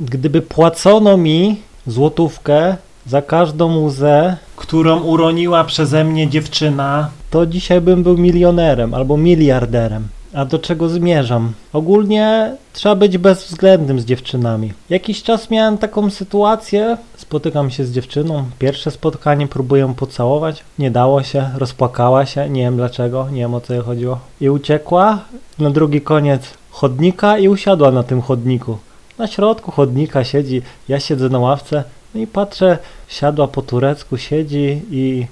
gdyby płacono mi złotówkę za każdą łzę, którą uroniła przeze mnie dziewczyna, to dzisiaj bym był milionerem albo miliarderem. A do czego zmierzam? Ogólnie trzeba być bezwzględnym z dziewczynami. Jakiś czas miałem taką sytuację, spotykam się z dziewczyną, pierwsze spotkanie, próbuję pocałować, nie dało się, rozpłakała się, nie wiem dlaczego, nie wiem o co jej chodziło. I uciekła na drugi koniec chodnika i usiadła na tym chodniku. Na środku chodnika siedzi, ja siedzę na ławce, no i patrzę, siadła po turecku, siedzi i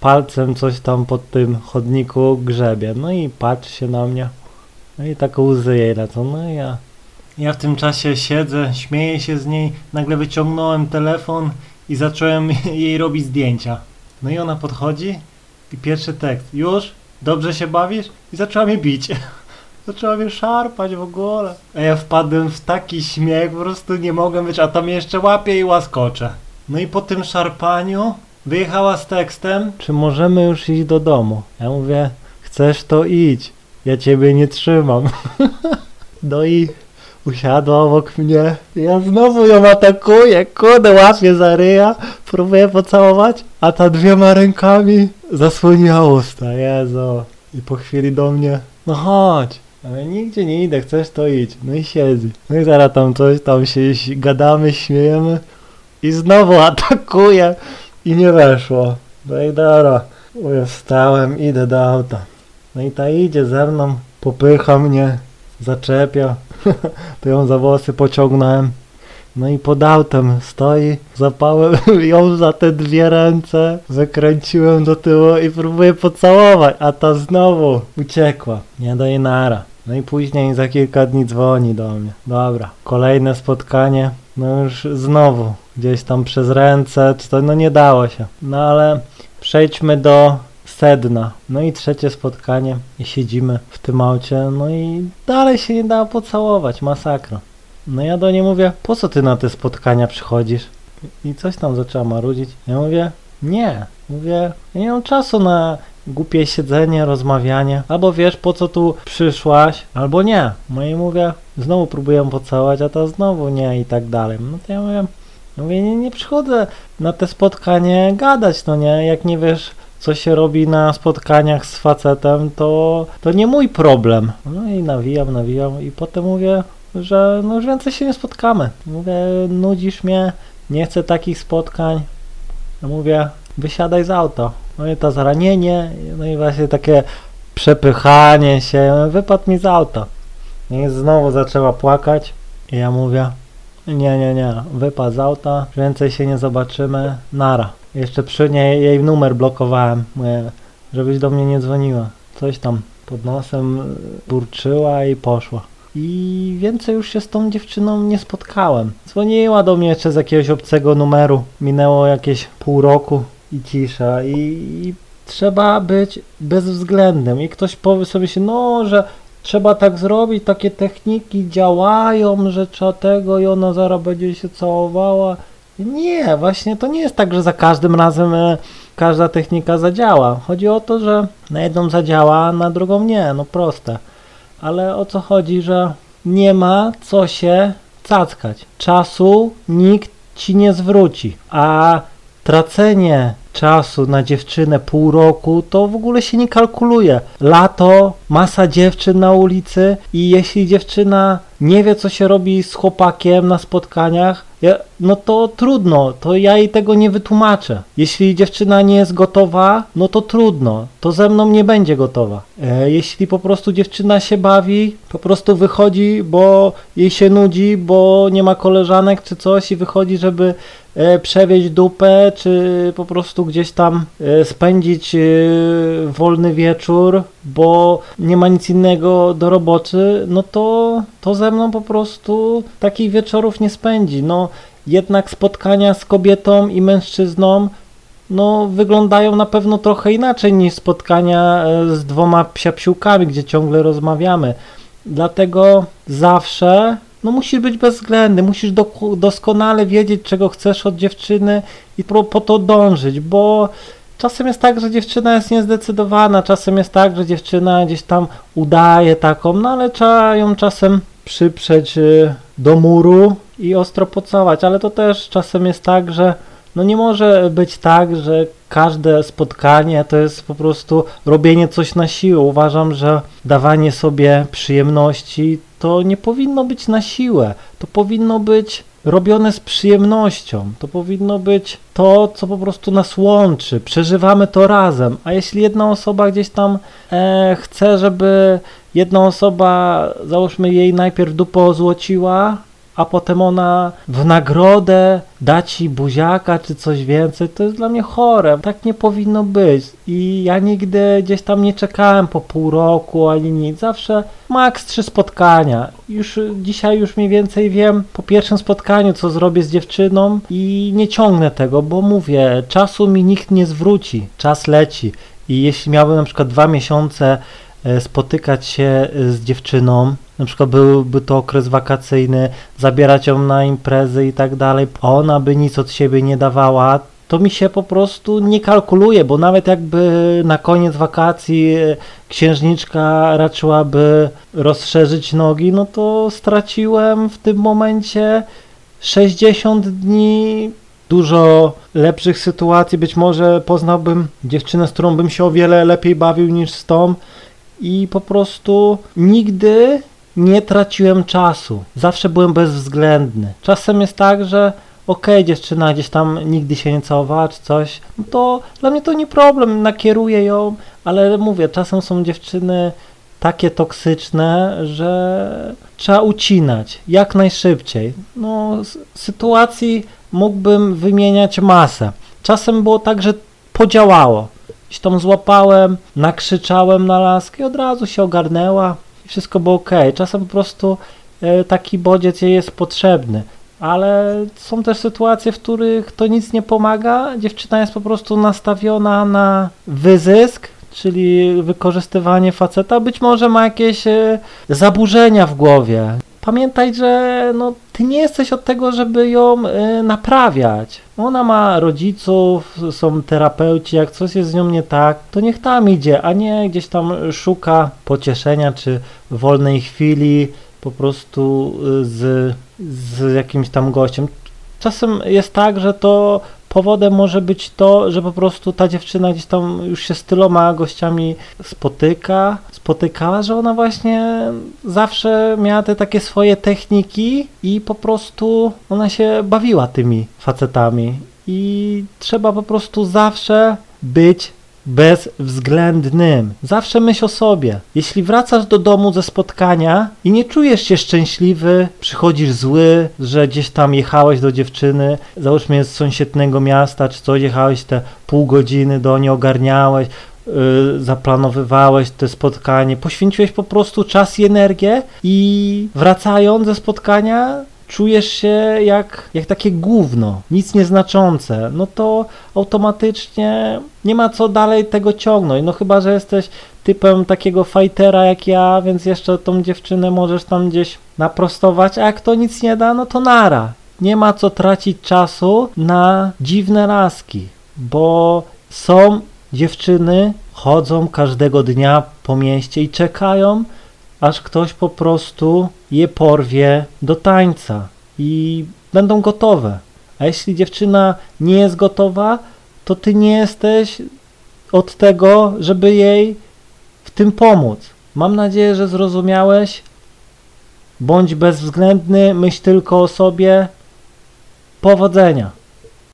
palcem coś tam pod tym chodniku grzebie. No i patrzy się na mnie. No i tak łzy jej lecą. No i ja... Ja w tym czasie siedzę, śmieję się z niej, nagle wyciągnąłem telefon i zacząłem jej robić zdjęcia. No i ona podchodzi i pierwszy tekst. Już? Dobrze się bawisz? I zaczęła mnie bić. Zaczęła mnie szarpać w ogóle. A ja wpadłem w taki śmiech, po prostu nie mogłem być, a tam jeszcze łapię i łaskoczę. No i po tym szarpaniu wyjechała z tekstem, czy możemy już iść do domu? Ja mówię, chcesz to idź, ja ciebie nie trzymam. no i usiadła obok mnie. Ja znowu ją atakuję, kurde, łapię za ryja, próbuję pocałować, a ta dwiema rękami zasłoniła usta, Jezu. I po chwili do mnie, no chodź. Ale nigdzie nie idę, chcesz to idź. No i siedzi. No i zaraz tam coś, tam się gadamy, śmiejemy. I znowu atakuje. I nie weszło. No i dobra. Wstałem, idę do auta. No i ta idzie ze mną, popycha mnie, zaczepia. to ją za włosy pociągnąłem. No i pod autem stoi, zapałem ją za te dwie ręce, wykręciłem do tyłu i próbuję pocałować, a ta znowu uciekła. Nie jej nara. No i później za kilka dni dzwoni do mnie. Dobra, kolejne spotkanie, no już znowu gdzieś tam przez ręce, czy to no nie dało się. No ale przejdźmy do sedna. No i trzecie spotkanie i siedzimy w tym aucie, no i dalej się nie dało pocałować, masakra. No ja do niej mówię, po co ty na te spotkania przychodzisz? I coś tam zaczęła marudzić. Ja mówię, nie. Mówię, ja nie mam czasu na głupie siedzenie, rozmawianie. Albo wiesz, po co tu przyszłaś, albo nie. No i mówię, znowu próbuję pocałować, a to znowu nie i tak dalej. No to ja mówię, mówię nie, nie przychodzę na te spotkanie gadać, no nie, jak nie wiesz, co się robi na spotkaniach z facetem, to, to nie mój problem. No i nawijam, nawijam i potem mówię, że no już więcej się nie spotkamy. Mówię, nudzisz mnie, nie chcę takich spotkań. Mówię, wysiadaj z auta. No i to zranienie, no i właśnie takie przepychanie się, wypadł mi z auta. No i znowu zaczęła płakać i ja mówię, nie, nie, nie, wypadł z auta, więcej się nie zobaczymy, nara. Jeszcze przy niej jej numer blokowałem, mówię, żebyś do mnie nie dzwoniła. Coś tam pod nosem y, burczyła i poszła. I więcej już się z tą dziewczyną nie spotkałem. Dzwoniła do mnie jeszcze z jakiegoś obcego numeru. Minęło jakieś pół roku i cisza. I, i trzeba być bezwzględnym. I ktoś powie sobie się, no, że trzeba tak zrobić, takie techniki działają, że trzeba tego i ona zaraz będzie się całowała. Nie, właśnie to nie jest tak, że za każdym razem e, każda technika zadziała. Chodzi o to, że na jedną zadziała, a na drugą nie. No proste ale o co chodzi, że nie ma co się cackać. Czasu nikt ci nie zwróci, a tracenie czasu na dziewczynę pół roku to w ogóle się nie kalkuluje. Lato, masa dziewczyn na ulicy i jeśli dziewczyna nie wie co się robi z chłopakiem na spotkaniach, no to trudno, to ja jej tego nie wytłumaczę. Jeśli dziewczyna nie jest gotowa, no to trudno, to ze mną nie będzie gotowa. E, jeśli po prostu dziewczyna się bawi, po prostu wychodzi, bo jej się nudzi, bo nie ma koleżanek czy coś i wychodzi, żeby przewieźć dupę, czy po prostu gdzieś tam e, spędzić e, wolny wieczór, bo nie ma nic innego do roboty, no to, to ze mną po prostu takich wieczorów nie spędzi. No jednak spotkania z kobietą i mężczyzną no, wyglądają na pewno trochę inaczej niż spotkania e, z dwoma psiapsiłkami, gdzie ciągle rozmawiamy. Dlatego zawsze no, musisz być bezwzględny, musisz do, doskonale wiedzieć, czego chcesz od dziewczyny i po, po to dążyć, bo czasem jest tak, że dziewczyna jest niezdecydowana, czasem jest tak, że dziewczyna gdzieś tam udaje taką, no ale trzeba ją czasem przyprzeć y, do muru i ostro pocałować, ale to też czasem jest tak, że no nie może być tak, że każde spotkanie to jest po prostu robienie coś na siłę. Uważam, że dawanie sobie przyjemności to nie powinno być na siłę. To powinno być robione z przyjemnością. To powinno być to, co po prostu nas łączy. Przeżywamy to razem. A jeśli jedna osoba gdzieś tam e, chce, żeby jedna osoba, załóżmy jej najpierw dupo złociła, a potem ona w nagrodę da ci buziaka czy coś więcej, to jest dla mnie chore. Tak nie powinno być. I ja nigdy gdzieś tam nie czekałem po pół roku ani nic. Zawsze maks trzy spotkania. Już dzisiaj już mniej więcej wiem po pierwszym spotkaniu, co zrobię z dziewczyną i nie ciągnę tego, bo mówię, czasu mi nikt nie zwróci. Czas leci. I jeśli miałbym na przykład dwa miesiące e, spotykać się z dziewczyną, na przykład byłby to okres wakacyjny, zabierać ją na imprezy i tak dalej, ona by nic od siebie nie dawała, to mi się po prostu nie kalkuluje, bo nawet jakby na koniec wakacji e, księżniczka raczyłaby rozszerzyć nogi, no to straciłem w tym momencie 60 dni. Dużo lepszych sytuacji. Być może poznałbym dziewczynę, z którą bym się o wiele lepiej bawił niż z tą. I po prostu nigdy nie traciłem czasu. Zawsze byłem bezwzględny. Czasem jest tak, że okej, okay, dziewczyna gdzieś tam nigdy się nie całowała czy coś, no to dla mnie to nie problem, nakieruję ją, ale mówię, czasem są dziewczyny takie toksyczne, że trzeba ucinać jak najszybciej. No, sytuacji mógłbym wymieniać masę. Czasem było tak, że podziałało. Gdzieś tam złapałem, nakrzyczałem na laskę i od razu się ogarnęła wszystko było ok. Czasem po prostu e, taki bodziec jej jest potrzebny, ale są też sytuacje, w których to nic nie pomaga. Dziewczyna jest po prostu nastawiona na wyzysk, czyli wykorzystywanie faceta. Być może ma jakieś e, zaburzenia w głowie. Pamiętaj, że no, ty nie jesteś od tego, żeby ją y, naprawiać. Ona ma rodziców, są terapeuci, jak coś jest z nią nie tak, to niech tam idzie, a nie gdzieś tam szuka pocieszenia czy wolnej chwili po prostu y, z, z jakimś tam gościem. Czasem jest tak, że to powodem może być to, że po prostu ta dziewczyna gdzieś tam już się z tyloma gościami spotyka, spotykała, że ona właśnie zawsze miała te takie swoje techniki i po prostu ona się bawiła tymi facetami. I trzeba po prostu zawsze być bezwzględnym. Zawsze myśl o sobie. Jeśli wracasz do domu ze spotkania i nie czujesz się szczęśliwy, przychodzisz zły, że gdzieś tam jechałeś do dziewczyny, załóżmy z sąsiedniego miasta, czy coś, jechałeś te pół godziny do niej, ogarniałeś, yy, zaplanowywałeś te spotkanie, poświęciłeś po prostu czas i energię i wracając ze spotkania czujesz się jak, jak takie gówno, nic nieznaczące, no to automatycznie nie ma co dalej tego ciągnąć. No chyba, że jesteś typem takiego fightera jak ja, więc jeszcze tą dziewczynę możesz tam gdzieś naprostować, a jak to nic nie da, no to nara. Nie ma co tracić czasu na dziwne laski, bo są dziewczyny, chodzą każdego dnia po mieście i czekają, aż ktoś po prostu je porwie do tańca i będą gotowe. A jeśli dziewczyna nie jest gotowa, to ty nie jesteś od tego, żeby jej w tym pomóc. Mam nadzieję, że zrozumiałeś. Bądź bezwzględny, myśl tylko o sobie. Powodzenia.